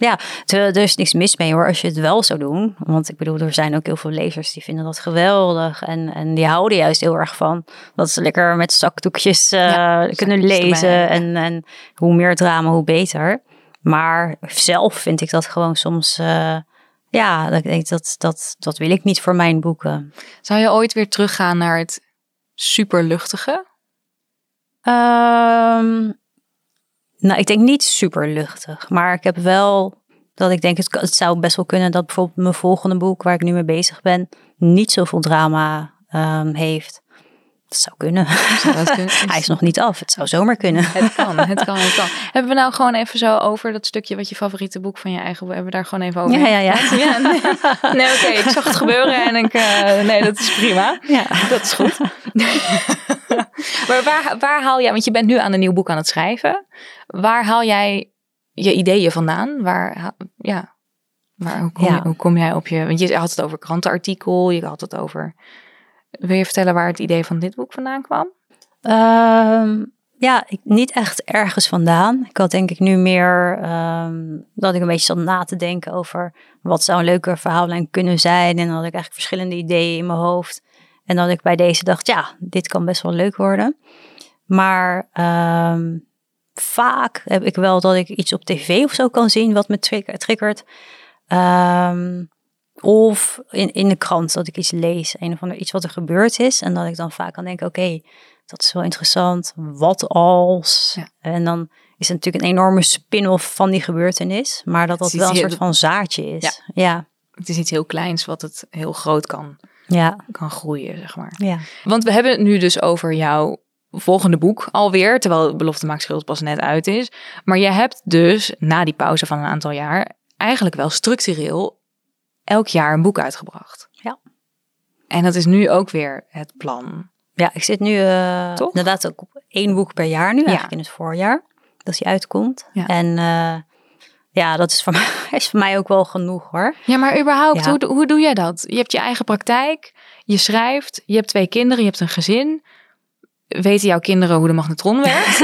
Ja, er is niks mis mee hoor als je het wel zou doen. Want ik bedoel, er zijn ook heel veel lezers die vinden dat geweldig. En, en die houden juist heel erg van dat ze lekker met zakdoekjes uh, kunnen lezen. En, en hoe meer drama, hoe beter. Maar zelf vind ik dat gewoon soms. Uh, ja, dat, dat, dat, dat wil ik niet voor mijn boeken. Zou je ooit weer teruggaan naar het super luchtige? Um, nou, ik denk niet super luchtig. Maar ik heb wel dat ik denk, het, zou best wel kunnen dat bijvoorbeeld mijn volgende boek, waar ik nu mee bezig ben, niet zoveel drama um, heeft. Dat zou kunnen. Hij is nog niet af. Het zou zomaar kunnen. Het kan, het kan, het kan. Hebben we nou gewoon even zo over dat stukje wat je favoriete boek van je eigen... Hebben we daar gewoon even over? Ja, ja, ja. ja nee, nee oké. Ik zag het gebeuren en ik... Uh, nee, dat is prima. Ja. Dat is goed. maar waar, waar haal jij... Want je bent nu aan een nieuw boek aan het schrijven. Waar haal jij je ideeën vandaan? Waar, ja... Waar, hoe, kom je, hoe kom jij op je... Want je had het over krantenartikel. Je had het over wil je vertellen waar het idee van dit boek vandaan kwam? Ehm, ja, niet echt ergens vandaan. Ik had denk ik nu meer ehm, dat ik een beetje zat na te denken over wat zou een leuke verhaallijn kunnen zijn. En dan had ik eigenlijk verschillende ideeën in mijn hoofd. En dat ik bij deze dacht, ja, dit kan best wel leuk worden. Maar ehm, vaak heb ik wel dat ik iets op tv of zo kan zien wat me triggert. Of in, in de krant dat ik iets lees, een of ander iets wat er gebeurd is. En dat ik dan vaak kan denken, oké, dat is wel interessant. Wat als? En dan is het natuurlijk een enorme spin-off van die gebeurtenis. Maar dat dat wel een soort van zaadje is. Ja. Het is iets heel kleins wat het heel groot kan, ja. kan groeien, zeg maar. Ja. Want we hebben het nu dus over jouw volgende boek alweer. Terwijl Belofte Maakt Schuld pas net uit is. Maar je hebt dus na die pauze van een aantal jaar... eigenlijk wel structureel elk jaar een boek uitgebracht. Ja. En dat is nu ook weer het plan. Ja, ik zit nu uh, inderdaad ook op één boek per jaar nu, eigenlijk in het voorjaar. Dat die uitkomt. Ja. En uh, ja, dat is voor, mij, is voor mij ook wel genoeg hoor. Ja, maar überhaupt, hoe, hoe doe jij dat? Je hebt je eigen praktijk, je schrijft, je hebt twee kinderen, je hebt een gezin weten jouw kinderen hoe de magnetron werkt?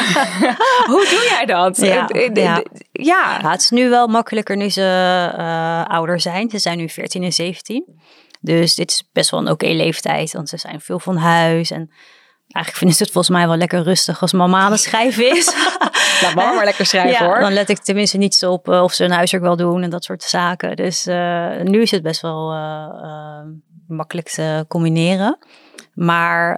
hoe, doe jij dat? Ja, ja. ja. het is nu wel makkelijker nu ze uh, ouder zijn. Ze zijn nu 14 en 17. Dus dit is best wel een oké leeftijd, want ze zijn veel van huis. En eigenlijk vinden ze het volgens mij wel lekker rustig als mama aan het schrijven is. Laat mama maar lekker schrijven hoor. Dan let ik tenminste niet zo op uh, of ze hun huiswerk wel doen en dat soort zaken. Dus uh, nu is het best wel makkelijk te combineren. Maar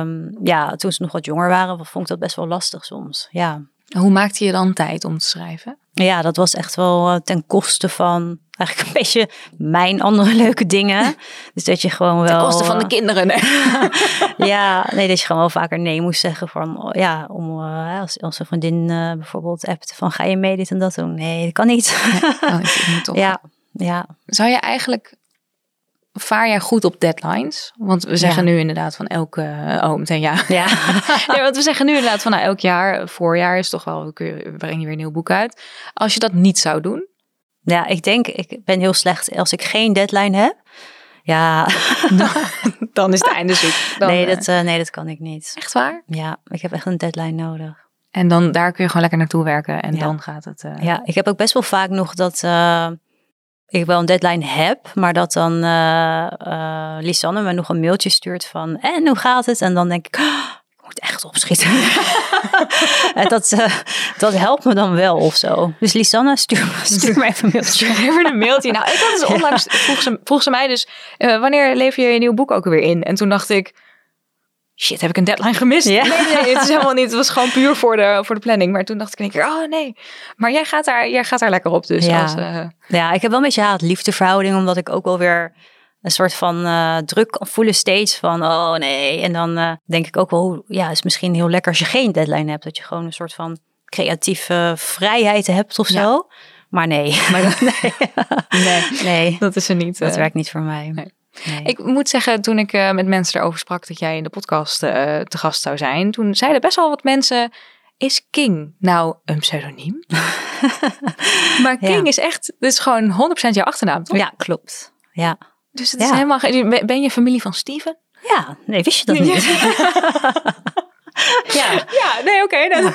um, ja, toen ze nog wat jonger waren, vond ik dat best wel lastig soms. Ja. Hoe maakte je dan tijd om te schrijven? Ja, dat was echt wel uh, ten koste van eigenlijk een beetje mijn andere leuke dingen. Dus dat je gewoon wel... Ten koste van de kinderen, nee. ja, nee, dat je gewoon wel vaker nee moest zeggen. Van, ja, om, uh, als onze vriendin uh, bijvoorbeeld appte van ga je mee dit en dat doen? Nee, dat kan niet. Toch. Ja, ja. Zou je eigenlijk vaar jij goed op deadlines? Want we zeggen nu inderdaad van elke... Oh, meteen ja. Ja. ja, want we zeggen nu inderdaad van nou, elk jaar, voorjaar is toch wel... We brengen je weer een nieuw boek uit. Als je dat niet zou doen? Ja, ik denk, ik ben heel slecht als ik geen deadline heb. Ja. dan is het einde zoek. Dan, nee, dat, uh, nee, dat kan ik niet. Echt waar? Ja, ik heb echt een deadline nodig. En dan daar kun je gewoon lekker naartoe werken en dan gaat het... Uh... Ja, ik heb ook best wel vaak nog dat... Uh, ik wel een deadline heb, maar dat dan uh, uh, Lisanne me nog een mailtje stuurt van en hoe gaat het? En dan denk ik, oh, ik moet echt opschieten. en dat, uh, dat helpt me dan wel of zo. Dus Lisanne, stuur, stuur me even een mailtje. Even een mailtje. Nou, ik had dus onlangs, vroeg, ze, vroeg ze mij dus, wanneer lever je je nieuw boek ook weer in? En toen dacht ik, shit, heb ik een deadline gemist? Ja. Nee, nee, het is helemaal niet. Het was gewoon puur voor de, voor de planning. Maar toen dacht ik een keer, oh nee. Maar jij gaat daar, jij gaat daar lekker op dus. Ja, als, uh... ja ik heb wel een beetje haat-liefdeverhouding. Omdat ik ook wel weer een soort van uh, druk voelen steeds van, oh nee. En dan uh, denk ik ook wel, ja, is misschien heel lekker als je geen deadline hebt. Dat je gewoon een soort van creatieve vrijheid hebt of zo. Maar nee. Maar, nee. nee. nee. Dat is er niet. Dat werkt niet voor mij. Nee. Nee. Ik moet zeggen, toen ik uh, met mensen erover sprak dat jij in de podcast uh, te gast zou zijn, toen zeiden best wel wat mensen: Is King nou een pseudoniem? maar King ja. is echt, dit is gewoon 100% jouw achternaam, toch? Ja, klopt. Ja. Dus het is helemaal. Ben je familie van Steven? Ja, nee, wist je dat niet? ja. ja, nee, oké. Okay,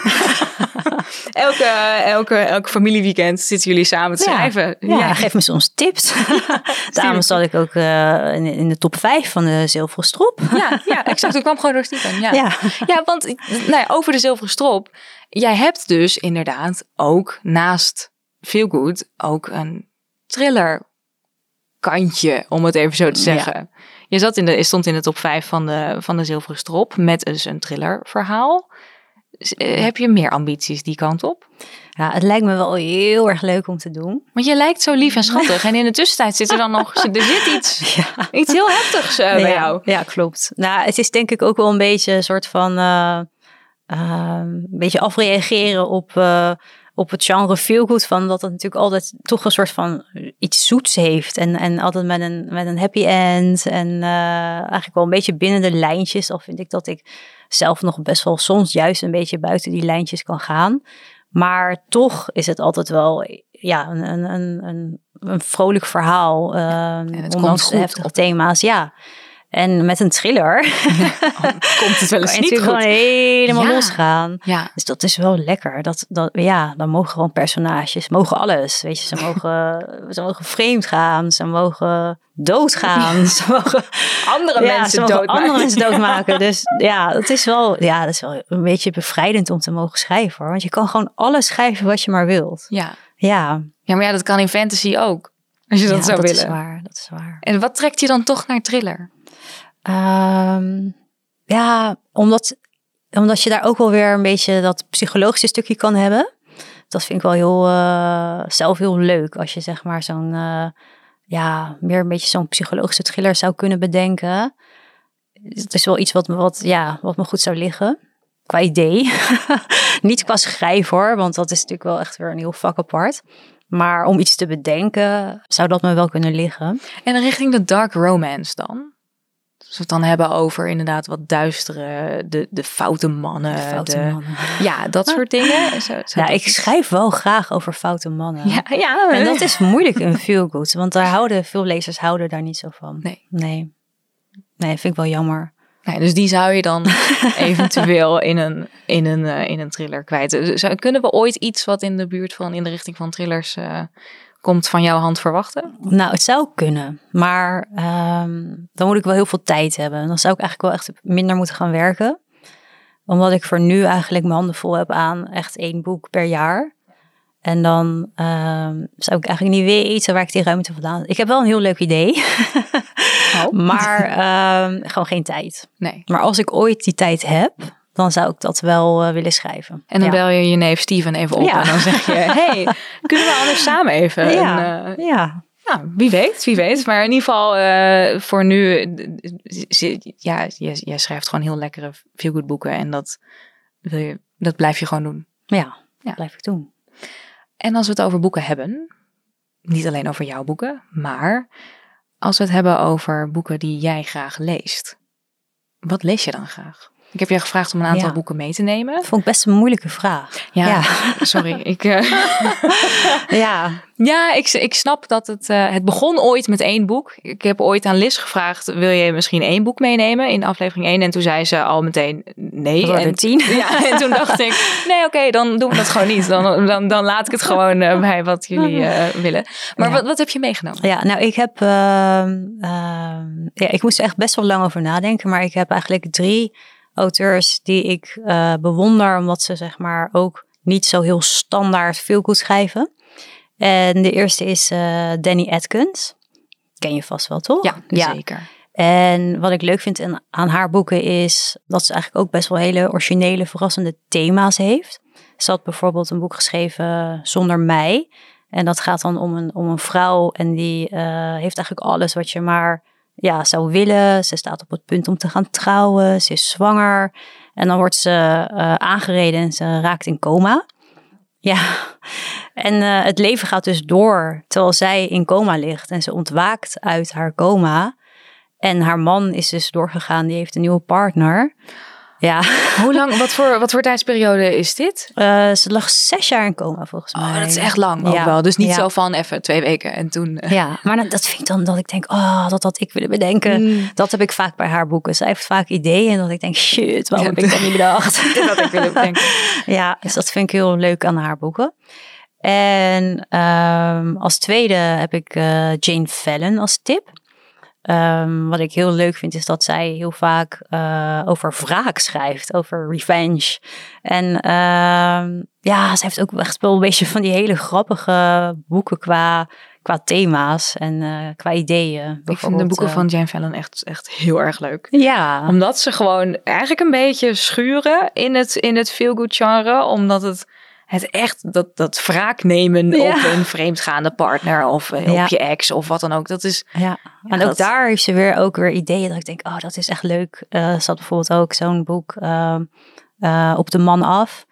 elke, elke, elke familieweekend zitten jullie samen te schrijven. Ja, ja. geef me soms tips. Daarom zat ik ook uh, in, in, de top 5 van de zilveren strop. ja, ja, exact. Ik kwam gewoon door Steven. Ja, ja. ja want nou ja, over de zilveren strop. Jij hebt dus inderdaad ook naast Feel Good ook een thriller kantje, om het even zo te zeggen. Je zat in de, stond in de top 5 van de, van de Zilveren Strop met dus een thrillerverhaal. Uh, heb je meer ambities die kant op? Ja, het lijkt me wel heel erg leuk om te doen. Want je lijkt zo lief en schattig. en in de tussentijd zit er dan nog er zit iets, ja. iets heel heftigs uh, bij jou. Ja, klopt. Nou, het is denk ik ook wel een beetje een soort van... Uh, een beetje afreageren op op het genre good van dat het natuurlijk altijd toch een soort van iets zoets heeft en, en altijd met een, met een happy end en uh, eigenlijk wel een beetje binnen de lijntjes. Al vind ik dat ik zelf nog best wel soms juist een beetje buiten die lijntjes kan gaan. Maar toch is het altijd wel ja, een, een, een, een vrolijk verhaal. Uh, en het komt heftige thema's. Ja. En met een thriller komt het wel eens niet goed. gewoon helemaal ja. losgaan. Ja. Dus dat is wel lekker. Dat, dat, ja, dan mogen gewoon personages, mogen alles. Weet je, ze mogen, ze mogen vreemd gaan, ze mogen doodgaan. ze mogen andere mensen doodmaken. Andere mensen doodmaken. Dus ja, het is wel, ja, dat is wel een beetje bevrijdend om te mogen schrijven. Hoor. Want je kan gewoon alles schrijven wat je maar wilt. Ja. Ja. Ja, maar ja, dat kan in fantasy ook. Als je dat zou dat willen. Is waar, dat is waar. En wat trekt je dan toch naar thriller? Um, ja, omdat, omdat je daar ook wel weer een beetje dat psychologische stukje kan hebben. Dat vind ik wel heel, uh, zelf heel leuk. Als je zeg maar zo'n, uh, ja, meer een beetje zo'n psychologische thriller zou kunnen bedenken. Het is wel iets wat me, wat, ja, wat me goed zou liggen. Qua idee. Niet qua schrijven hoor, want dat is natuurlijk wel echt weer een heel vak apart. Maar om iets te bedenken, zou dat me wel kunnen liggen. En richting de dark romance dan? Als we het dan hebben over inderdaad wat duistere, de, de foute mannen. De foute mannen. Ja, dat soort dingen. Zo, ja, ik schrijf wel graag over foute mannen. Ja, ja. En dat is moeilijk in feel good, want daar houden veel lezers houden daar niet zo van. Nee. Nee, nee vind ik wel jammer. Nee, dus die zou je dan eventueel in een, in, een, uh, in een thriller kwijt. Dus, kunnen we ooit iets wat in de buurt van, in de richting van thrillers uh, komt van jouw hand verwachten? Nou, het zou kunnen. Maar um, dan moet ik wel heel veel tijd hebben. Dan zou ik eigenlijk wel echt minder moeten gaan werken. Omdat ik voor nu eigenlijk mijn handen vol heb aan echt één boek per jaar. En dan um, zou ik eigenlijk niet weten waar ik die ruimte vandaan... Ik heb wel een heel leuk idee. Oh. maar um, gewoon geen tijd. Nee. Maar als ik ooit die tijd heb, dan zou ik dat wel uh, willen schrijven. En dan bel je je neef Steven even op ja. en dan zeg je... hey, kunnen we anders samen even? Ja, en, uh, ja. Nou, wie weet, wie weet. Maar in ieder geval uh, voor nu... Ja, jij schrijft gewoon heel lekkere feel-good boeken. En dat, wil je, dat blijf je gewoon doen. Ja, ja, blijf ik doen. En als we het over boeken hebben... Niet alleen over jouw boeken, maar... Als we het hebben over boeken die jij graag leest. Wat lees je dan graag? Ik heb je gevraagd om een aantal boeken mee te nemen. Dat vond ik best een moeilijke vraag. Ja, sorry. Ik, uh... ja, ja ik, ik snap dat het... Uh, het begon ooit met één boek. Ik heb ooit aan Liz gevraagd... wil je misschien één boek meenemen in aflevering 1? En toen zei ze al meteen nee. En tien. Ja, en toen dacht ik... nee, oké, dan doen we dat gewoon niet. Dan, dan, dan laat ik het gewoon uh, bij wat jullie willen. Maar ja. wat, wat heb je meegenomen? Ja, nou ik heb... Ehm, ehm, ja, ik moest er echt best wel lang over nadenken. Maar ik heb eigenlijk drie auteurs die ik uh, bewonder, omdat ze zeg maar ook niet zo heel standaard veel goed schrijven. En de eerste is uh, Danny Atkins. Ken je vast wel, toch? Ja, ja, zeker. En wat ik leuk vind aan haar boeken is dat ze eigenlijk ook best wel hele originele, verrassende thema's heeft. Ze had bijvoorbeeld een boek geschreven Zonder Mij. En dat gaat dan om een, om een vrouw en die uh, heeft eigenlijk alles wat je maar ja, zou willen. Ze staat op het punt om te gaan trouwen. Ze is zwanger. En dan wordt ze uh, aangereden en ze raakt in coma. Ja, en uh, het leven gaat dus door terwijl zij in coma ligt. En ze ontwaakt uit haar coma. En haar man is dus doorgegaan, die heeft een nieuwe partner. Ja. Hoe lang, wat voor, wat voor tijdsperiode is dit? Uh, ze lag zes jaar in coma volgens mij. Oh, dat is echt lang ook wel. Dus niet zo van even twee weken en toen. Uh. Ja, maar dat vind ik dan dat ik denk, oh, dat had ik willen bedenken. Mm. Dat heb ik vaak bij haar boeken. Zij heeft vaak ideeën en dat ik denk, shit, waarom heb ik dat niet bedacht? dat had ik willen bedenken. ja, dus dat vind ik heel leuk aan haar boeken. En um, als tweede heb ik uh, Jane Fallon als tip. Um, wat ik heel leuk vind is dat zij heel vaak uh, over wraak schrijft, over revenge. En uh, ja, ze heeft ook echt wel een beetje van die hele grappige boeken qua, qua thema's en uh, qua ideeën. Ik vind de boeken eh, van Jane Fallon echt, echt heel erg leuk. Ja. Omdat ze gewoon eigenlijk een beetje schuren in het, in het feel-good genre, omdat het het echt, dat, dat wraak nemen Ja. op een vreemdgaande partner of eh, Ja. op je ex of wat dan ook. Dat is, Ja, en ook daar heeft ze weer ook weer ideeën dat ik denk, oh, dat is echt leuk. Eh ze had bijvoorbeeld ook zo'n boek eh, op de man af.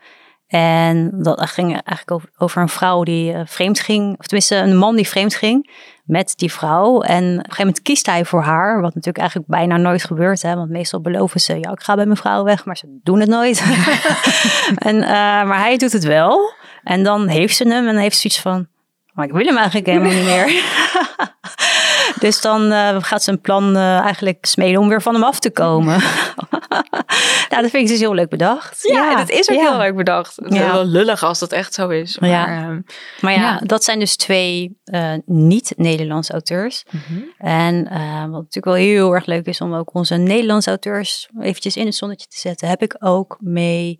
En dat ging eigenlijk over, over een vrouw die eh, vreemd ging, of tenminste een man die vreemd ging met die vrouw. En op een gegeven moment kiest hij voor haar, wat natuurlijk eigenlijk bijna nooit gebeurt. Hè? Want meestal beloven ze, ja, ik ga bij mijn vrouw weg, maar ze doen het nooit. en, eh, maar hij doet het wel. En dan heeft ze hem en dan heeft ze zoiets van, maar ik wil hem eigenlijk helemaal niet meer. Dus dan eh, gaat ze een plan eh, eigenlijk smeden om weer van hem af te komen. nou, dat vind ik dus heel leuk bedacht. ja, dat is ook ja. heel leuk bedacht. Het is Ja. wel lullig als dat echt zo is. Maar, Ja. ehm, Maar ja, Ja. dat zijn dus twee eh, niet-Nederlandse auteurs. mhm. En wat natuurlijk wel heel erg leuk is om ook onze Nederlandse auteurs eventjes in het zonnetje te zetten, heb ik ook mee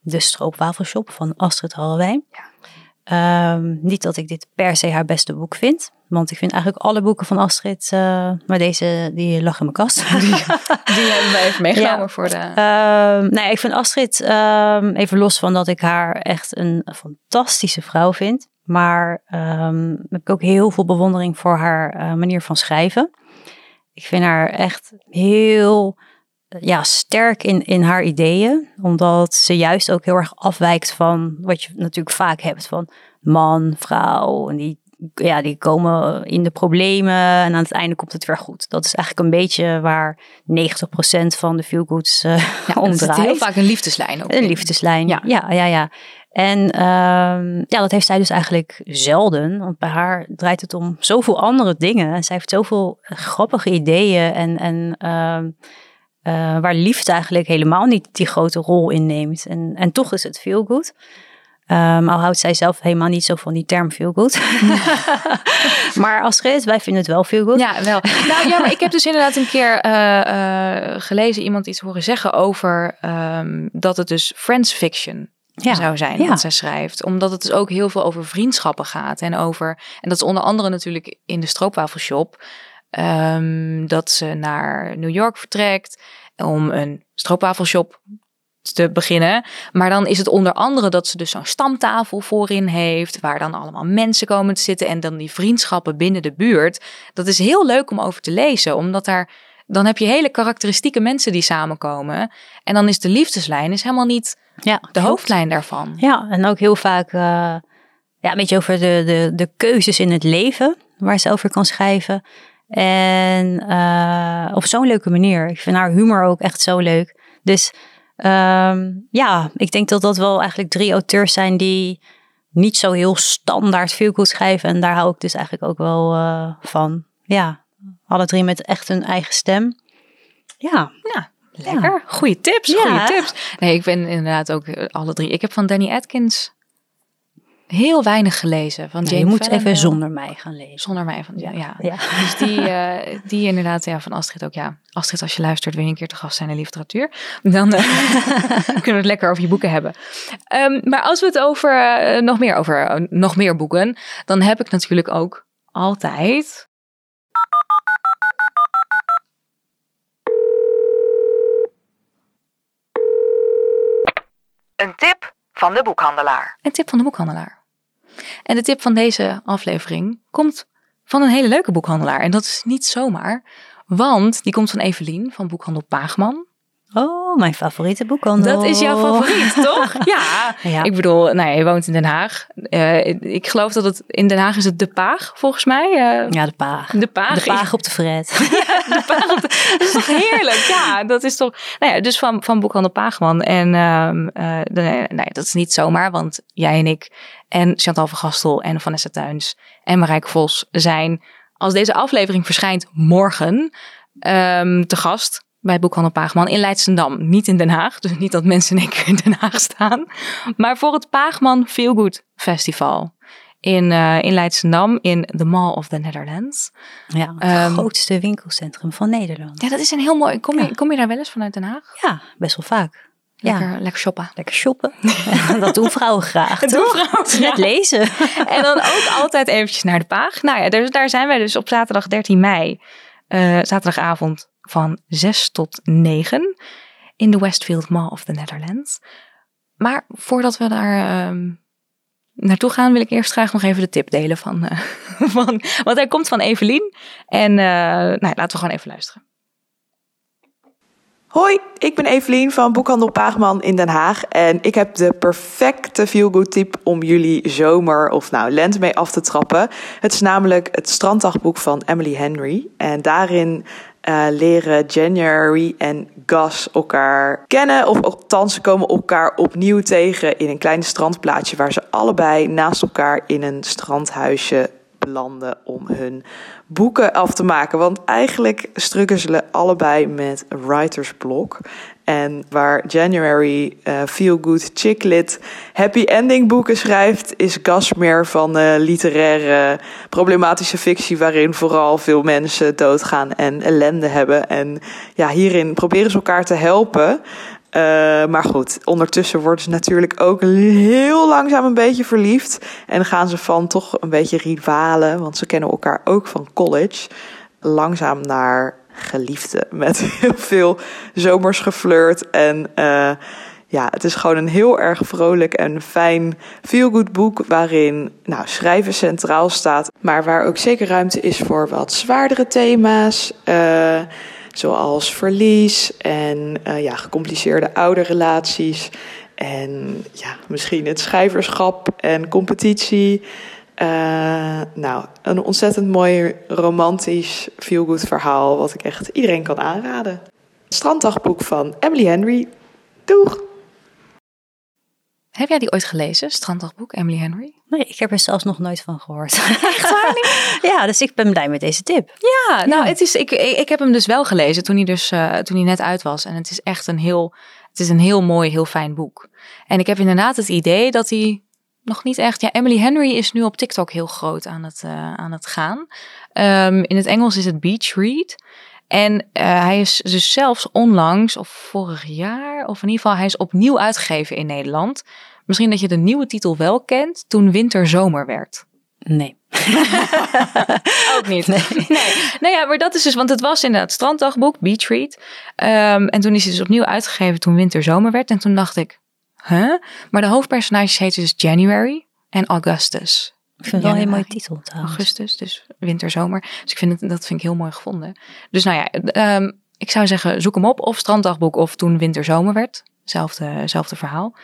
de Stroopwafelshop van Astrid Hallewijn. Ehm, niet dat ik dit per se haar beste boek vind. Want ik vind eigenlijk alle boeken van Astrid, eh, maar deze die lag in mijn kast. Die hebben wij even meegenomen Ja. voor de... Ehm, nee, ik vind Astrid, ehm, even los van dat ik haar echt een fantastische vrouw vind. Maar heb ik ook heel veel bewondering voor haar eh, manier van schrijven. Ik vind haar echt heel ja, sterk in, in haar ideeën. Omdat ze juist ook heel erg afwijkt van wat je natuurlijk vaak hebt. Van man, vrouw. En die, ja, die komen in de problemen. En aan het einde komt het weer goed. Dat is eigenlijk een beetje waar 90% van de feelgoods eh ja, om draait. heel vaak een liefdeslijn ook Een liefdeslijn. Ja. Ja, ja, ja. En ehm, ja, dat heeft zij dus eigenlijk zelden. Want bij haar draait het om zoveel andere dingen. En zij heeft zoveel grappige ideeën. En, en ehm, eh, waar liefde eigenlijk helemaal niet die grote rol in neemt. En, en toch is het veel goed. Ehm al houdt zij zelf helemaal niet zo van die term veel goed. maar als het wij vinden het wel veel goed. Ja, wel. Nou ja, maar ik heb dus inderdaad een keer eh, eh, gelezen, iemand iets horen zeggen over ehm, dat het dus friends fiction Ja. zou zijn Ja. wat zij schrijft. Omdat het dus ook heel veel over vriendschappen gaat. En over, en dat is onder andere natuurlijk in de stroopwafelshop, ehm, dat ze naar New York vertrekt om een stroopwafelshop te beginnen. Maar dan is het onder andere dat ze dus zo'n stamtafel voorin heeft, waar dan allemaal mensen komen te zitten en dan die vriendschappen binnen de buurt. Dat is heel leuk om over te lezen, omdat daar dan heb je hele karakteristieke mensen die samenkomen. En dan is de liefdeslijn is helemaal niet ja de klopt. hoofdlijn daarvan. Ja, en ook heel vaak eh, ja, een beetje over de, de, de keuzes in het leven waar ze over kan schrijven. En eh, op zo'n leuke manier. Ik vind haar humor ook echt zo leuk. Dus ehm, ja, ik denk dat dat wel eigenlijk drie auteurs zijn die niet zo heel standaard veel goed schrijven. En daar hou ik dus eigenlijk ook wel eh, van. Ja, alle drie met echt hun eigen stem. Ja, Ja, lekker. Goeie tips, Ja. goede tips. Nee, ik ben inderdaad ook eh, alle drie. Ik heb van Danny Atkins heel weinig gelezen. Van Nou, je moet Fallon even zonder mij gaan lezen. Zonder mij van, ja. ja. Ja. Dus die, eh, die inderdaad, ja, van Astrid ook, ja. Astrid, als je luistert, wil je een keer te gast zijn in literatuur. Dan eh, kunnen we het lekker over je boeken hebben. Ehm, maar als we het over, eh, nog meer over, eh, nog meer boeken, dan heb ik natuurlijk ook altijd... Een tip van de boekhandelaar. Een tip van de boekhandelaar. En de tip van deze aflevering komt van een hele leuke boekhandelaar. En dat is niet zomaar, Want die komt van Evelien van Boekhandel Paagman. Oh, mijn favoriete boekhandel. Dat is jouw favoriet, toch? Ja. Ja. Ik bedoel, nou ja, je woont in Den Haag. Eh, ik geloof dat het in Den Haag is het De Paag, volgens mij. Eh, Ja, de paag. De Paag. De paag op de fret. De Paag op de- dat is toch heerlijk? Ja, dat is toch... Nou ja, dus van, van Boekhandel Paagman. En de- nee, nee, dat is niet zomaar, want jij en ik en Chantal van Gastel en Vanessa Tuins en Marijke Vos zijn, als deze aflevering verschijnt, morgen ehm, te gast bij Boekhandel Paagman in Leidschendam. Niet in Den Haag, dus niet dat mensen in één keer in Den Haag staan. Maar voor het Paagman Feel Good Festival in, eh in Leidschendam in the Mall of the Netherlands. Ja, het Ehm, grootste winkelcentrum van Nederland. Ja, dat is een heel mooi... Kom je, kom je daar wel eens vanuit Den Haag? Ja, best wel vaak. Lekker, Ja, lekker shoppen. lekker shoppen. dat doen vrouwen graag, Dat doen vrouwen graag. lezen. En dan ook altijd eventjes naar de Paag. Nou ja, dus daar zijn wij dus op zaterdag 13 mei. eh, zaterdagavond van 6 tot 9. In de Westfield Mall of the Netherlands. Maar voordat we daar ehm, naartoe gaan, wil ik eerst graag nog even de tip delen van. eh, van want hij komt van Evelien. En eh, nou, laten we gewoon even luisteren. Hoi, ik ben Evelien van Boekhandel Paagman in Den Haag. En ik heb de perfecte feel-good tip om jullie zomer of nou lente mee af te trappen. Het is namelijk het stranddagboek van Emily Henry. En daarin eh, leren January en Gus elkaar kennen. Of althans, ze komen elkaar opnieuw tegen in een klein strandplaatsje... waar ze allebei naast elkaar in een strandhuisje belanden om hun boeken af te maken. Want eigenlijk struggelen allebei met writersblok. En waar January eh, feel good chick lit happy ending boeken schrijft, is Gus meer van eh, literaire problematische fictie waarin vooral veel mensen doodgaan en ellende hebben. En ja, hierin proberen ze elkaar te helpen. Eh, maar goed, ondertussen worden ze natuurlijk ook heel langzaam een beetje verliefd. En gaan ze van toch een beetje rivalen, want ze kennen elkaar ook van college. Langzaam naar geliefden met heel veel zomers geflirt. En eh, ja, het is gewoon een heel erg vrolijk en fijn feel-good boek... waarin nou, schrijven centraal staat, maar waar ook zeker ruimte is voor wat zwaardere thema's... eh, Zoals verlies en eh, ja, gecompliceerde ouderrelaties. En ja, misschien het schrijverschap en competitie. Eh, nou, een ontzettend mooi romantisch feel-good verhaal... wat ik echt iedereen kan aanraden. Het stranddagboek van Emily Henry. Doeg! Heb jij die ooit gelezen, Stranddagboek, Emily Henry? Nee, ik heb er zelfs nog nooit van gehoord. Echt waar Ja, dus ik ben blij met deze tip. Ja, nou, Het is, ik, ik, ik heb hem dus wel gelezen toen hij, dus, eh, toen hij net uit was. En het is echt een heel, het is een heel mooi, heel fijn boek. En ik heb inderdaad het idee dat hij nog niet echt... Ja, Emily Henry is nu op TikTok heel groot aan het, eh, aan het gaan. Ehm, in het Engels is het Beach Read. En eh, hij is dus zelfs onlangs, of vorig jaar, of in ieder geval, hij is opnieuw uitgegeven in Nederland. Misschien dat je de nieuwe titel wel kent, toen Winter Zomer werd. Nee. Ook niet. Nee. Nou ja, maar dat is dus, want het was inderdaad stranddagboek, Beach Read. Ehm, en toen is hij dus opnieuw uitgegeven toen winter zomer werd. En toen dacht ik, huh? Maar de hoofdpersonages heten dus January en Augustus. Ik vind het wel een hele mooie titel trouwens. Augustus, dus winter zomer. Dus ik vind het, dat vind ik heel mooi gevonden. Dus nou ja, ehm, ik zou zeggen, zoek hem op. Of stranddagboek of toen winter zomer werd. Zelfde, zelfde verhaal.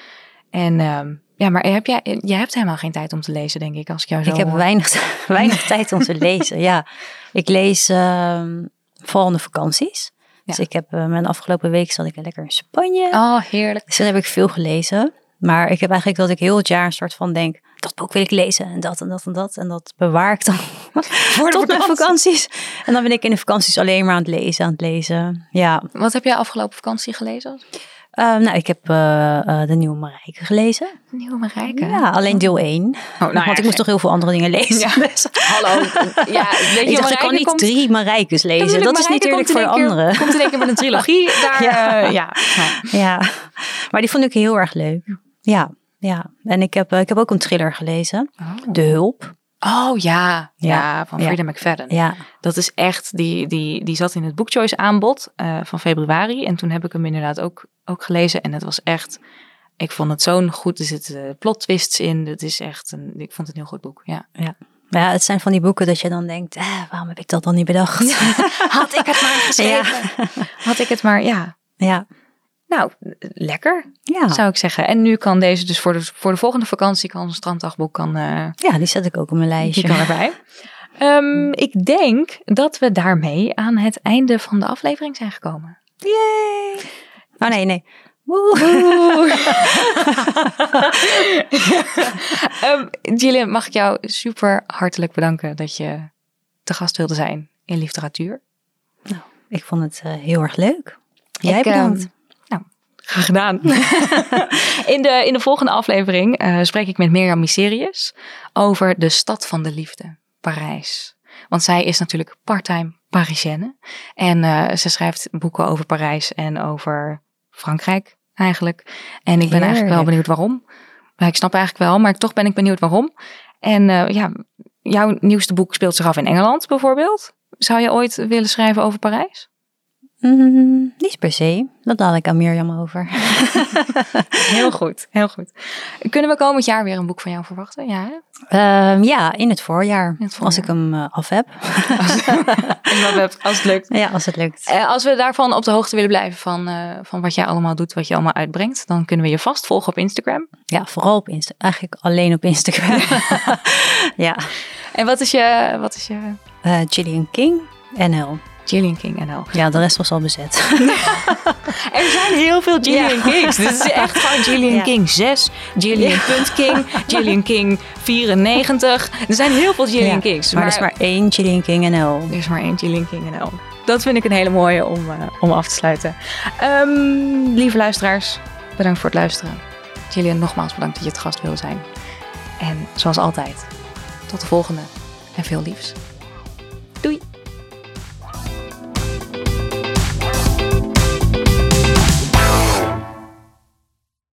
En ehm, ja, maar heb jij, jij hebt helemaal geen tijd om te lezen, denk ik, als ik jou zo Ik heb weinig, weinig tijd om te lezen. Ja, ik lees ehm, vooral in de vakanties. Dus ik heb eh, mijn afgelopen week zat ik lekker in Spanje. Oh, heerlijk. Dus dan heb ik veel gelezen. Maar ik heb eigenlijk dat ik heel het jaar een soort van denk, dat boek wil ik lezen en dat en dat en dat. En dat bewaar ik dan Voor tot mijn vakantie. vakanties. En dan ben ik in de vakanties alleen maar aan het lezen, aan het lezen. Ja, Wat heb jij afgelopen vakantie gelezen? Eh, nou ik heb eh, eh, de nieuwe Marijke gelezen. Nieuwe Marijke. Ja, alleen deel 1. nou ja, Want ik moest toch heel veel andere dingen lezen. Ja. Dus- Hallo. Ja, weet je, ik dacht, ik kan niet komt- drie Marijkes lezen. Natuurlijk, Dat is komt voor anderen. Komt in één keer met een trilogie. Daar, Ja. ja. ja. Nou, Ja, maar die vond ik heel erg leuk. Ja, ja. En ik heb, eh, ik heb ook een thriller gelezen. De Hulp. Oh ja. ja, Ja. van Ja. Frida McFadden. Ja, Dat is echt, die, die, die zat in het Bookchoice aanbod eh, van februari. En toen heb ik hem inderdaad ook, ook gelezen. En het was echt, ik vond het zo'n goed, er zitten plot twists in. Het is echt, een, ik vond het een heel goed boek. Ja. Ja, het zijn van die boeken dat je dan denkt, eh, waarom heb ik dat dan niet bedacht? Had ik het maar geschreven. Had ik het maar, ja. Ja, Nou, lekker, ja. zou ik zeggen. En nu kan deze dus voor de, voor de volgende vakantie, kan een stranddagboek kan, eh, ja die zet ik ook op mijn lijstje. die kan erbij. Ehm, ik denk dat we daarmee aan het einde van de aflevering zijn gekomen. Yay! Oh nee, nee. Woe. Ehm, mag ik jou super hartelijk bedanken dat je te gast wilde zijn in literatuur. Ik vond het eh, heel erg leuk. Jij Ik, ehm, bedankt. Graag gedaan. in, de, in de volgende aflevering eh, spreek ik met Mirjam Mysterius over de stad van de liefde, Parijs. Want zij is natuurlijk parttime Parisienne. En eh, ze schrijft boeken over Parijs en over Frankrijk eigenlijk. En ik ben eigenlijk wel benieuwd waarom. Maar ik snap eigenlijk wel, maar toch ben ik benieuwd waarom. En eh, ja, jouw nieuwste boek speelt zich af in Engeland bijvoorbeeld. Zou je ooit willen schrijven over Parijs? Mm, niet per se. Dat laat ik aan Mirjam over. Heel goed, heel goed. Kunnen we komend jaar weer een boek van jou verwachten? Ja? Ehm, ja, in het voorjaar. het voorjaar. Als ik hem eh, af heb. Als, als het lukt. ja, als het lukt. Eh, als we daarvan op de hoogte willen blijven van, eh, van wat jij allemaal doet, wat je allemaal uitbrengt, dan kunnen we je vast volgen op Instagram. Ja, vooral op Insta. Eigenlijk alleen op Instagram. ja. En wat is je, wat is je Eh Gillian King, NL. Gillian King NL? Ja, de rest was al bezet. Er zijn heel veel Gillian Ja. Kings. Dit is echt gewoon Gillian Ja. King 6, Gillian punt King, Gillian King 94. Er zijn heel veel Gillian Ja, Kings. Maar er is maar één Gillian King NL. Er is maar één Gillian King NL. Dat vind ik een hele mooie om, eh, om af te sluiten. Ehm, lieve luisteraars, bedankt voor het luisteren. Gillian, nogmaals bedankt dat je het gast wilde zijn. En zoals altijd, tot de volgende en veel liefs. Doei!